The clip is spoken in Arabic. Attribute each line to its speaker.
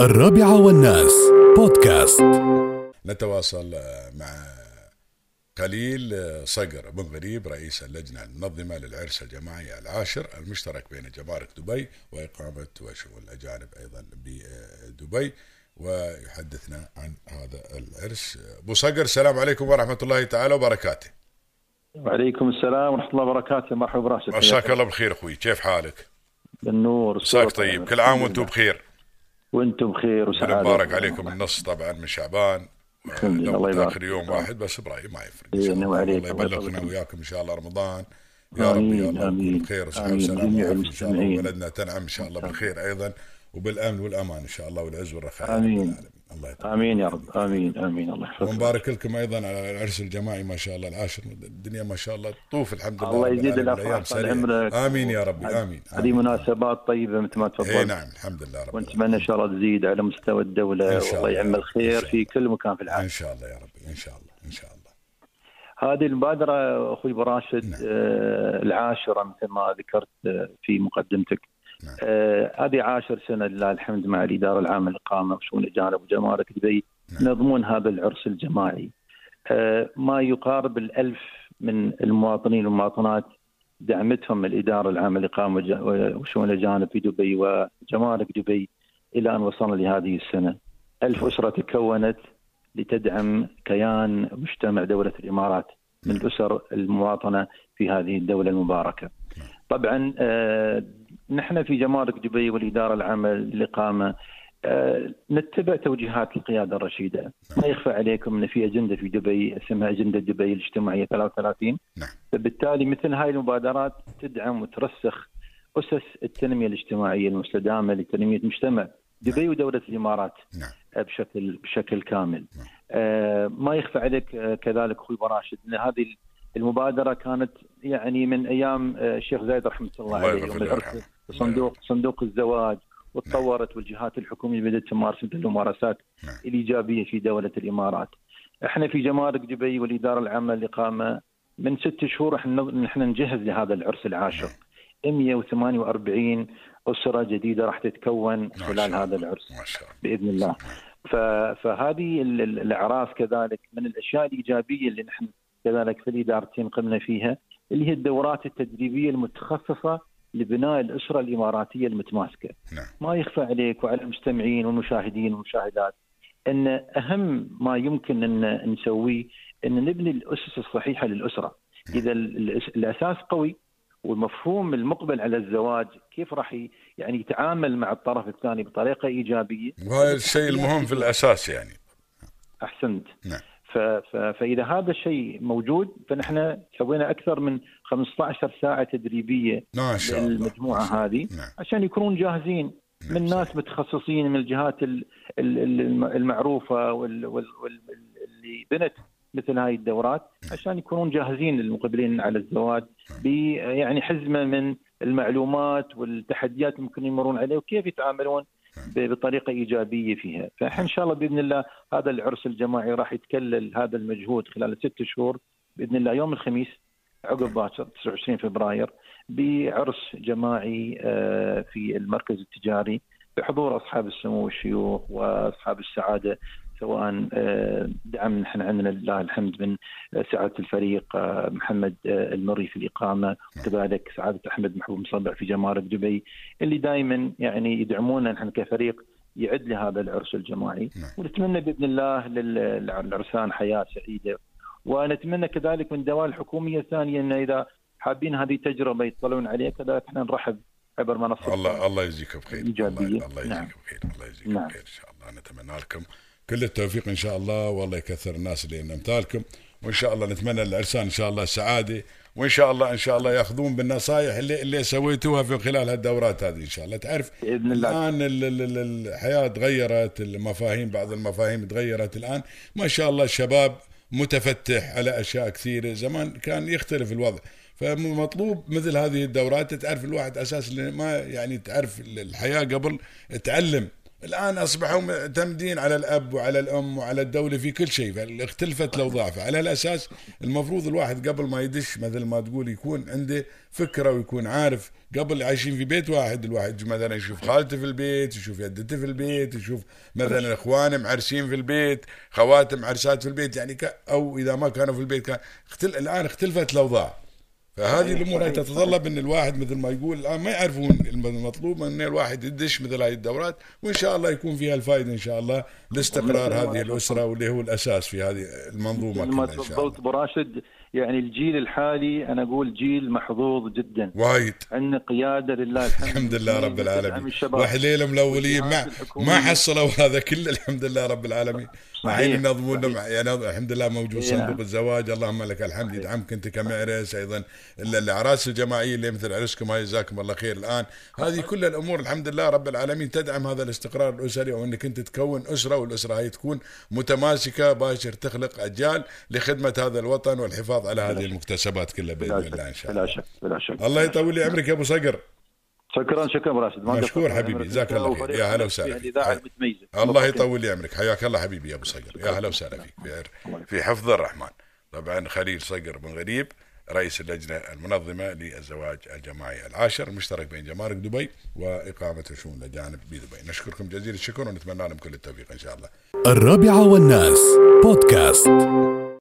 Speaker 1: الرابعة والناس بودكاست.
Speaker 2: نتواصل مع خليل صقر بن غريب رئيس اللجنة المنظمة للعرس الجماعي العاشر المشترك بين جمارك دبي وإقامة وشؤون الأجانب أيضا بدبي ويحدثنا عن هذا العرس. أبو صقر السلام عليكم ورحمة الله تعالى وبركاته.
Speaker 3: وعليكم السلام ورحمة الله وبركاته. مرحبا براشد
Speaker 2: مساك الله بخير أخوي. كيف حالك؟
Speaker 3: بالنور.
Speaker 2: مساك طيب. كل عام وأنتم بخير.
Speaker 3: وأنتم بخير وسعادة
Speaker 2: مبارك عليكم النص طبعا من شعبان لو
Speaker 3: الله يبارك
Speaker 2: تأخر يوم واحد بس برايي ما يفرق
Speaker 3: إيه،
Speaker 2: الله. الله يبلغنا. وياكم إن شاء الله رمضان يا رب يا الله. يكون بخير وصحه. وسلامة إن شاء الله. وبلدنا تنعم إن شاء الله بالخير أيضا وبالأمن والأمان إن شاء الله والعز والرخاء رب. العالمين. الله يطول
Speaker 3: آمين يا رب آمين آمين الله يحفظك
Speaker 2: ونبارك لكم أيضا على العرس الجماعي ما شاء الله العاشر الدنيا ما شاء الله تطوف الحمد لله
Speaker 3: الله
Speaker 2: رب
Speaker 3: يزيد. الافراح طال. عمرك
Speaker 2: آمين يا ربي آمين
Speaker 3: هذه. مناسبات طيبة مثل ما
Speaker 2: اي
Speaker 3: تفضلت
Speaker 2: نعم الحمد لله رب.
Speaker 3: ونتمنى إن شاء الله تزيد على مستوى الدولة
Speaker 2: إن شاء
Speaker 3: والله
Speaker 2: الله.
Speaker 3: يعم
Speaker 2: إن
Speaker 3: الخير
Speaker 2: شاء
Speaker 3: في كل مكان في العالم
Speaker 2: إن شاء الله يا ربي إن شاء الله إن شاء الله
Speaker 3: هذه المبادرة أخوي براشد
Speaker 2: نعم.
Speaker 3: آه العاشرة مثل ما ذكرت آه في مقدمتك
Speaker 2: نعم.
Speaker 3: آه هذه عاشر سنة لله الحمد مع الإدارة العامة للإقامة وشؤون الاجانب وجمارك دبي
Speaker 2: نعم.
Speaker 3: ينظمون هذا العرس الجماعي آه ما يقارب الألف من المواطنين والمواطنات دعمتهم الإدارة العامة للإقامة وج- وشؤون الاجانب في دبي وجمارك دبي إلى أن وصلنا لهذه السنة. ألف أسرة تكونت لتدعم كيان مجتمع دولة الإمارات من الاسر المواطنة في هذه الدولة المباركة. طبعا آه، نحن في جمارك دبي والإدارة العامة للإقامة آه، نتبع توجيهات القيادة الرشيدة، ما يخفى عليكم إن في أجندة في دبي اسمها أجندة دبي الاجتماعية 33
Speaker 2: نعم.
Speaker 3: فبالتالي مثل هاي المبادرات تدعم وترسخ أسس التنمية الاجتماعية المستدامة لتنمية مجتمع دبي ودولة الإمارات
Speaker 2: نعم
Speaker 3: بشكل بشكل كامل.
Speaker 2: نعم.
Speaker 3: آه ما يخفى عليك آه كذلك أخوي براشد إن هذه المبادرة كانت يعني من أيام آه الشيخ زايد رحمة الله,
Speaker 2: الله
Speaker 3: عليه العرس
Speaker 2: ويرحمه.
Speaker 3: صندوق صندوق الزواج وتطورت والجهات الحكومية بدأت تمارس الممارسات
Speaker 2: نعم.
Speaker 3: الإيجابية في دولة الإمارات. إحنا في جمارك دبي والإدارة العامة للإقامة من ست شهور إحنا نحن نجهز لهذا العرس العاشر. 148 أسرة جديدة راح تتكون خلال هذا. العرس.
Speaker 2: ما شاء الله
Speaker 3: بإذن الله. ف- فهذه ال- ال- الاعراس كذلك من الأشياء الإيجابية اللي نحن كذلك في الإدارتين قمنا فيها اللي هي الدورات التدريبية المتخصصة لبناء الأسرة الإماراتية المتماسكة.
Speaker 2: نعم
Speaker 3: ما يخفى عليك وعلى المستمعين والمشاهدين والمشاهدات أن أهم ما يمكن أن نسويه أن نبني الأسس الصحيحة للأسرة. إذا ال- الأس- الأساس قوي والمفهوم المقبل على الزواج كيف راح يعني يتعامل مع الطرف الثاني بطريقة إيجابية
Speaker 2: وهذا الشيء المهم في الأساس يعني
Speaker 3: أحسنت
Speaker 2: نعم.
Speaker 3: فإذا هذا الشيء موجود فنحن سوينا أكثر من 15 ساعة تدريبية
Speaker 2: ما شاء الله.
Speaker 3: للمجموعة هذه
Speaker 2: نعم.
Speaker 3: عشان يكونون جاهزين
Speaker 2: نعم،
Speaker 3: من ناس متخصصين من الجهات ال- ال- ال- المعروفة وال... وال... وال... اللي بنت مثل هاي الدورات عشان يكونون جاهزين للمقبلين على الزواج ب يعني حزمة من المعلومات والتحديات ممكن يمرون عليه وكيف يتعاملون بطريقة إيجابية فيها، فإحنا إن شاء الله بإذن الله هذا العرس الجماعي راح يتكلل هذا المجهود خلال ست شهور. بإذن الله يوم الخميس عقب باكر 29 فبراير بعرس جماعي آه، في المركز التجاري. بحضور أصحاب السمو والشيوخ وأصحاب السعادة سواء آه، دعم نحن عندنا لله الحمد من آه، سعادة الفريق آه، محمد المري في الإقامة وكذلك سعادة أحمد محبوب مصبع في جمارك دبي اللي دائما يعني يدعمونا نحن كفريق يعد لهذا العرس الجماعي
Speaker 2: نعم.
Speaker 3: ونتمنى بإذن الله لل- للعرسان حياة سعيدة ونتمنى كذلك من الدوائر الحكومية الثانية إن إذا حابين هذه تجربه يطلعون عليها كذلك إحنا نرحب عبر منصه
Speaker 2: الله الله يجزيك بخير الله,
Speaker 3: إيجابية.
Speaker 2: الله يجزيك
Speaker 3: نعم.
Speaker 2: بخير الله يجزيك
Speaker 3: نعم.
Speaker 2: بخير إن شاء الله. نتمنى لكم كل التوفيق إن شاء الله والله يكثر الناس اللي من امثالكم وإن شاء الله نتمنى للعرسان إن شاء الله السعادة. وإن شاء الله إن شاء الله يأخذون بالنصائح اللي اللي سويتوها في خلال هالدورات هذه إن شاء الله. تعرف
Speaker 3: بإذن الله.
Speaker 2: الآن ال- ال- ال- الحياة تغيرت المفاهيم بعض المفاهيم تغيرت الآن. ما شاء الله الشباب متفتح على أشياء كثيرة. زمان كان يختلف الوضع. فمطلوب مثل هذه الدورات تعرف الواحد أساس ما يعني تعرف الحياة قبل تعلم. الآن أصبحوا معتمدين على الأب وعلى الأم وعلى الدولة في كل شيء فاختلفت الأوضاع فعلى الأساس المفروض الواحد قبل ما يدش مثل ما تقول يكون عنده فكرة ويكون عارف قبل عايشين في بيت واحد الواحد مثلا يشوف خالته في البيت يشوف يدته في البيت يشوف مثلا إخوانه معرسين في البيت خواته معرسات في البيت يعني أو إذا ما كانوا في البيت كان اختل الآن اختلفت الأوضاع. فهذه الأمور هي تتطلب إن الواحد مثل ما يقول الان ما يعرفون المطلوب إن الواحد يدش مثل هذه الدورات وإن شاء الله يكون فيها الفائدة إن شاء الله لاستقرار هذه الأسرة واللي هو الأساس في هذه المنظومة
Speaker 3: ما
Speaker 2: كلها إن شاء الله.
Speaker 3: تفضلت ابو راشد يعني الجيل الحالي أنا أقول جيل محظوظ جدا.
Speaker 2: وايد.
Speaker 3: عندنا قيادة لله الحمد,
Speaker 2: الحمد لله رب العالمين.
Speaker 3: الشباب.
Speaker 2: وحليله ملولين ما. ما حصلوا هذا كله الحمد لله رب العالمين. الحين ينظمون. مع- يعني الحمد لله موجود صندوق. الزواج. اللهم لك الحمد. يدعمك أنت كمعرس أيضا. ال- الاعراس الجماعية اللي مثل عرسكم هاي جزاكم الله خير الآن. هذه كل الأمور الحمد لله رب العالمين تدعم هذا الاستقرار الأسري وانك أنت تكون أسرة والأسرة هاي تكون متماسكة باشر تخلق أجيال لخدمة هذا الوطن والحفاظ على هذه المكتسبات كلها بإذن
Speaker 3: بلا
Speaker 2: الله
Speaker 3: إن
Speaker 2: شاء
Speaker 3: بلا
Speaker 2: الله.
Speaker 3: شك. بلا شك.
Speaker 2: الله يطول لي عمرك يا أبو صقر.
Speaker 3: شكرا شكرا ابو راشد. ما
Speaker 2: مشكور. حبيبي، جزاك الله خير. يا هلا وسهلا
Speaker 3: في
Speaker 2: فيك. الله يطول لي عمرك حياك الله حبيبي يا أبو صقر. يا هلا وسهلا فيك. في- حفظ الرحمن. طبعا خليل صقر بن غريب رئيس اللجنة المنظمة للزواج الجماعي العاشر المشترك بين جمارك دبي وإقامة شؤون الاجانب بدبي. نشكركم جزيل الشكر ونتمنى لكم كل التوفيق إن شاء الله.
Speaker 1: الرابعة والناس بودكاست.